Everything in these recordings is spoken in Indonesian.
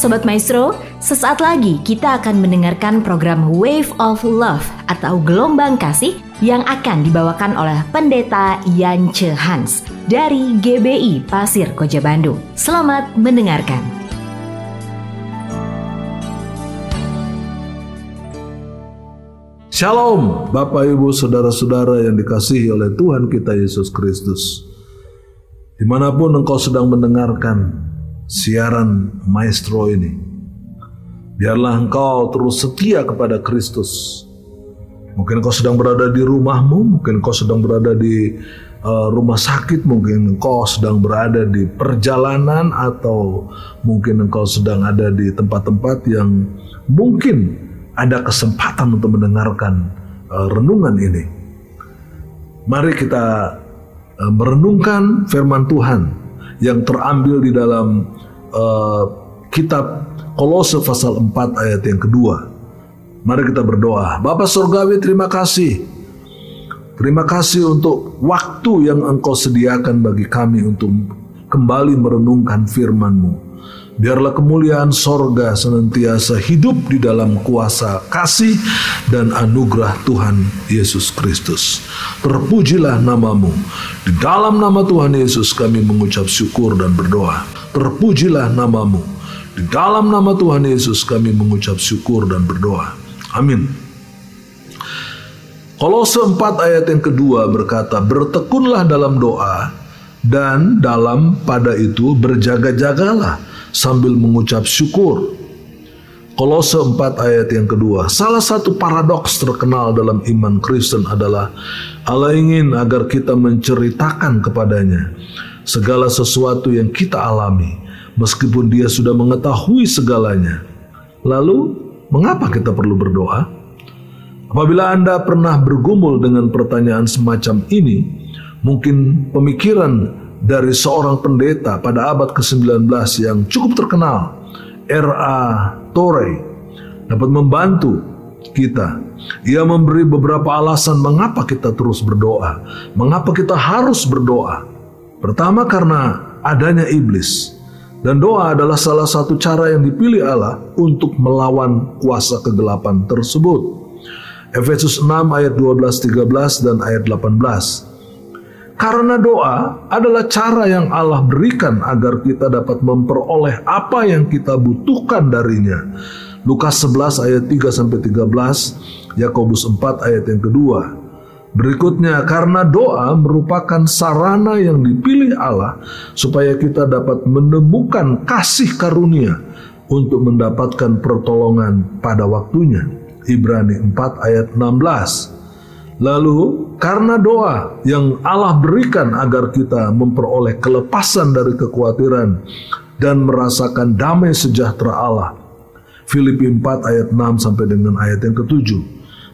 Sobat Maestro, sesaat lagi kita akan mendengarkan program Wave of Love atau Gelombang Kasih yang akan dibawakan oleh Pendeta Yance Hans dari GBI Pasir Koja Bandung. Selamat mendengarkan. Shalom Bapak Ibu Saudara-saudara yang dikasihi oleh Tuhan kita Yesus Kristus Di mana pun engkau sedang mendengarkan siaran maestro ini. Biarlah engkau terus setia kepada Kristus. Mungkin engkau sedang berada di rumahmu, mungkin engkau sedang berada di uh, rumah sakit, mungkin engkau sedang berada di perjalanan atau mungkin engkau sedang ada di tempat-tempat yang mungkin ada kesempatan untuk mendengarkan uh, renungan ini. Mari kita uh, merenungkan firman Tuhan yang terambil di dalam uh, kitab Kolose pasal 4 ayat yang kedua. Mari kita berdoa. Bapak Surgawi terima kasih. Terima kasih untuk waktu yang engkau sediakan bagi kami untuk kembali merenungkan firman-Mu. Biarlah kemuliaan sorga senantiasa hidup di dalam kuasa kasih dan anugerah Tuhan Yesus Kristus. Terpujilah namamu. Di dalam nama Tuhan Yesus kami mengucap syukur dan berdoa. Terpujilah namamu. Di dalam nama Tuhan Yesus kami mengucap syukur dan berdoa. Amin. Kolose 4 ayat yang kedua berkata, Bertekunlah dalam doa dan dalam pada itu berjaga-jagalah sambil mengucap syukur. Kolose 4 ayat yang kedua. Salah satu paradoks terkenal dalam iman Kristen adalah Allah ingin agar kita menceritakan kepadanya segala sesuatu yang kita alami meskipun dia sudah mengetahui segalanya. Lalu, mengapa kita perlu berdoa? Apabila Anda pernah bergumul dengan pertanyaan semacam ini, mungkin pemikiran dari seorang pendeta pada abad ke-19 yang cukup terkenal, R.A. Torrey, dapat membantu kita. Ia memberi beberapa alasan mengapa kita terus berdoa, mengapa kita harus berdoa. Pertama karena adanya iblis. Dan doa adalah salah satu cara yang dipilih Allah untuk melawan kuasa kegelapan tersebut. Efesus 6 ayat 12, 13 dan ayat 18. Karena doa adalah cara yang Allah berikan agar kita dapat memperoleh apa yang kita butuhkan darinya. Lukas 11 ayat 3 sampai 13, Yakobus 4 ayat yang kedua. Berikutnya, karena doa merupakan sarana yang dipilih Allah supaya kita dapat menemukan kasih karunia untuk mendapatkan pertolongan pada waktunya. Ibrani 4 ayat 16. Lalu karena doa yang Allah berikan agar kita memperoleh kelepasan dari kekhawatiran dan merasakan damai sejahtera Allah. Filipi 4 ayat 6 sampai dengan ayat yang ketujuh.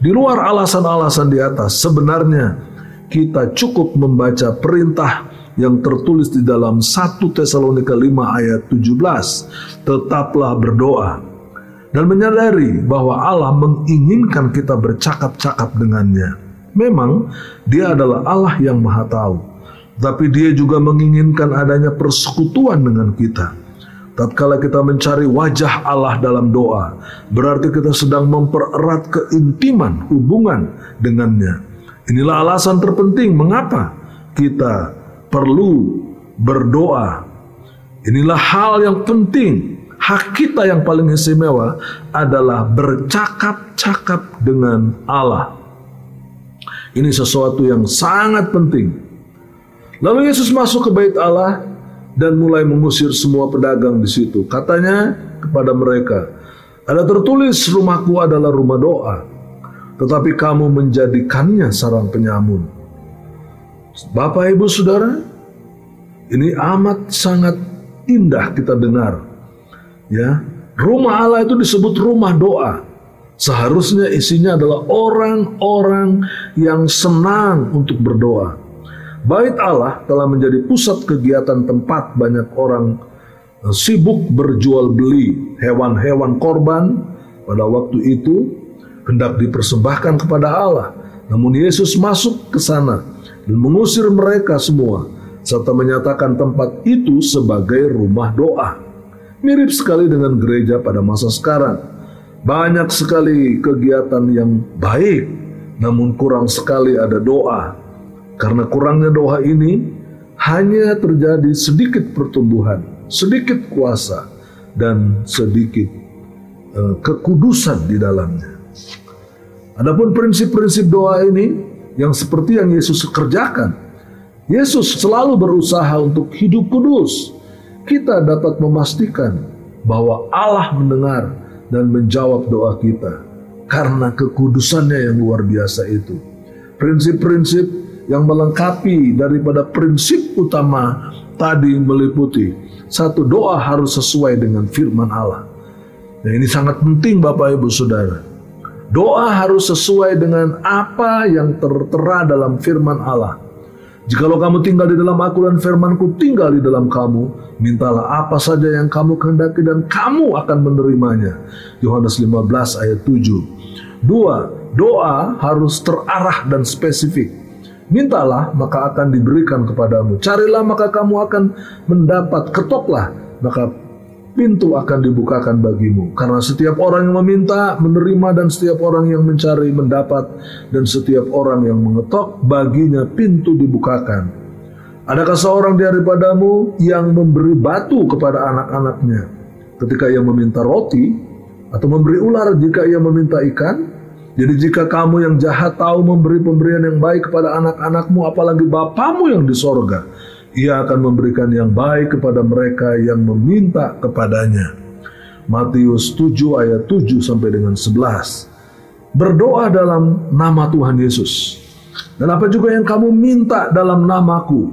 Di luar alasan-alasan di atas, sebenarnya kita cukup membaca perintah yang tertulis di dalam 1 Tesalonika 5 ayat 17. Tetaplah berdoa dan menyadari bahwa Allah menginginkan kita bercakap-cakap dengannya Memang dia adalah Allah yang maha tahu. Tapi dia juga menginginkan adanya persekutuan dengan kita. Tatkala kita mencari wajah Allah dalam doa, berarti kita sedang mempererat keintiman hubungan dengannya. Inilah alasan terpenting mengapa kita perlu berdoa. Inilah hal yang penting. Hak kita yang paling istimewa adalah bercakap-cakap dengan Allah. Ini sesuatu yang sangat penting. Lalu Yesus masuk ke bait Allah dan mulai mengusir semua pedagang di situ. Katanya kepada mereka, ada tertulis rumahku adalah rumah doa, tetapi kamu menjadikannya sarang penyamun. Bapak Ibu Saudara, ini amat sangat indah kita dengar. Ya, rumah Allah itu disebut rumah doa. Seharusnya isinya adalah orang-orang yang senang untuk berdoa. Bait Allah telah menjadi pusat kegiatan tempat banyak orang eh, sibuk berjual beli hewan-hewan korban pada waktu itu hendak dipersembahkan kepada Allah. Namun Yesus masuk ke sana dan mengusir mereka semua serta menyatakan tempat itu sebagai rumah doa. Mirip sekali dengan gereja pada masa sekarang. Banyak sekali kegiatan yang baik, namun kurang sekali ada doa. Karena kurangnya doa ini hanya terjadi sedikit pertumbuhan, sedikit kuasa, dan sedikit uh, kekudusan di dalamnya. Adapun prinsip-prinsip doa ini yang seperti yang Yesus kerjakan, Yesus selalu berusaha untuk hidup kudus, kita dapat memastikan bahwa Allah mendengar dan menjawab doa kita karena kekudusannya yang luar biasa itu. Prinsip-prinsip yang melengkapi daripada prinsip utama tadi meliputi satu doa harus sesuai dengan firman Allah. Nah ini sangat penting Bapak Ibu Saudara. Doa harus sesuai dengan apa yang tertera dalam firman Allah. Jikalau kamu tinggal di dalam aku dan firmanku tinggal di dalam kamu, mintalah apa saja yang kamu kehendaki dan kamu akan menerimanya. Yohanes 15 ayat 7. Dua, doa harus terarah dan spesifik. Mintalah maka akan diberikan kepadamu. Carilah maka kamu akan mendapat. Ketoklah maka pintu akan dibukakan bagimu. Karena setiap orang yang meminta, menerima dan setiap orang yang mencari mendapat dan setiap orang yang mengetok baginya pintu dibukakan. Adakah seorang daripadamu yang memberi batu kepada anak-anaknya ketika ia meminta roti atau memberi ular jika ia meminta ikan? Jadi jika kamu yang jahat tahu memberi pemberian yang baik kepada anak-anakmu apalagi bapamu yang di sorga ia akan memberikan yang baik kepada mereka yang meminta kepadanya. Matius 7 ayat 7 sampai dengan 11. Berdoa dalam nama Tuhan Yesus. Dan apa juga yang kamu minta dalam namaku,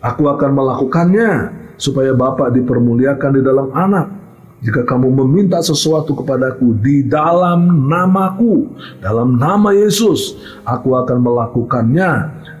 aku akan melakukannya supaya Bapa dipermuliakan di dalam anak. Jika kamu meminta sesuatu kepadaku di dalam namaku, dalam nama Yesus, aku akan melakukannya.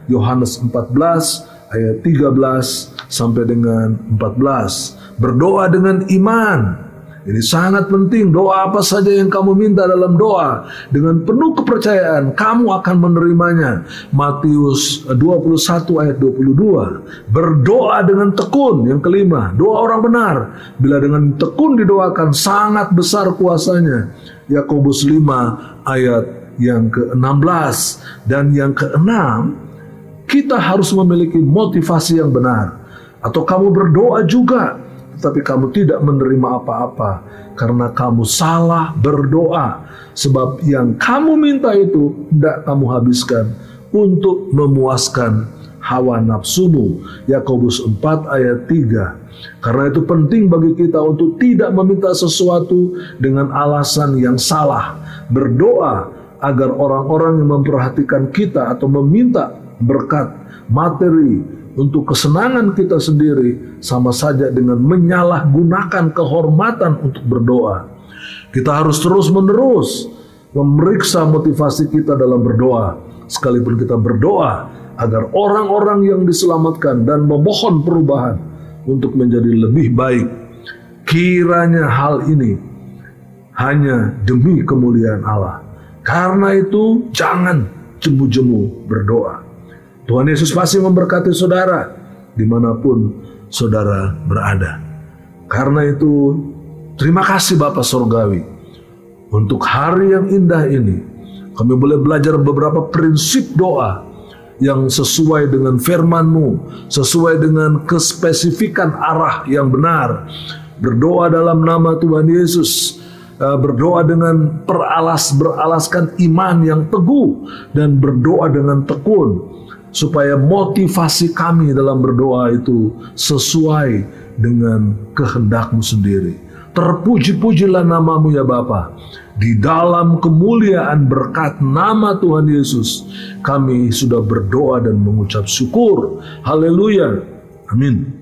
Yohanes 14 ayat 13 sampai dengan 14. Berdoa dengan iman. Ini sangat penting. Doa apa saja yang kamu minta dalam doa dengan penuh kepercayaan kamu akan menerimanya. Matius 21 ayat 22. Berdoa dengan tekun. Yang kelima, doa orang benar. Bila dengan tekun didoakan sangat besar kuasanya. Yakobus 5 ayat yang ke-16 dan yang ke-6 kita harus memiliki motivasi yang benar. Atau kamu berdoa juga, tetapi kamu tidak menerima apa-apa karena kamu salah berdoa. Sebab yang kamu minta itu tidak kamu habiskan untuk memuaskan hawa nafsumu. Yakobus 4 ayat 3. Karena itu penting bagi kita untuk tidak meminta sesuatu dengan alasan yang salah. Berdoa agar orang-orang yang memperhatikan kita atau meminta berkat materi untuk kesenangan kita sendiri sama saja dengan menyalahgunakan kehormatan untuk berdoa. Kita harus terus-menerus memeriksa motivasi kita dalam berdoa. Sekalipun kita berdoa agar orang-orang yang diselamatkan dan memohon perubahan untuk menjadi lebih baik. Kiranya hal ini hanya demi kemuliaan Allah. Karena itu jangan jemu-jemu berdoa. Tuhan Yesus pasti memberkati saudara di mana pun saudara berada. Karena itu terima kasih Bapak Surgawi untuk hari yang indah ini. Kami boleh belajar beberapa prinsip doa yang sesuai dengan firman-Mu, sesuai dengan kespesifikan arah yang benar. Berdoa dalam nama Tuhan Yesus, eh, berdoa dengan peralas beralaskan iman yang teguh dan berdoa dengan tekun supaya motivasi kami dalam berdoa itu sesuai dengan kehendakmu sendiri. Terpuji-pujilah namamu ya Bapa. Di dalam kemuliaan berkat nama Tuhan Yesus, kami sudah berdoa dan mengucap syukur. Haleluya. Amin.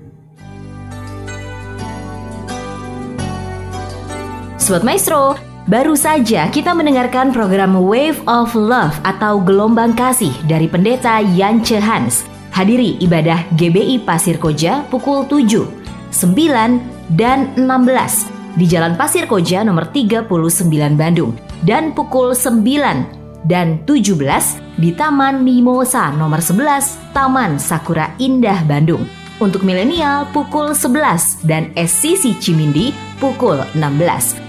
Sobat Maestro, Baru saja kita mendengarkan program Wave of Love atau Gelombang Kasih dari Pendeta Yance Hans. Hadiri ibadah GBI Pasir Koja pukul 7, 9, dan 16 di Jalan Pasir Koja nomor 39 Bandung dan pukul 9 dan 17 di Taman Mimosa nomor 11 Taman Sakura Indah Bandung. Untuk milenial pukul 11 dan SCC Cimindi pukul 16.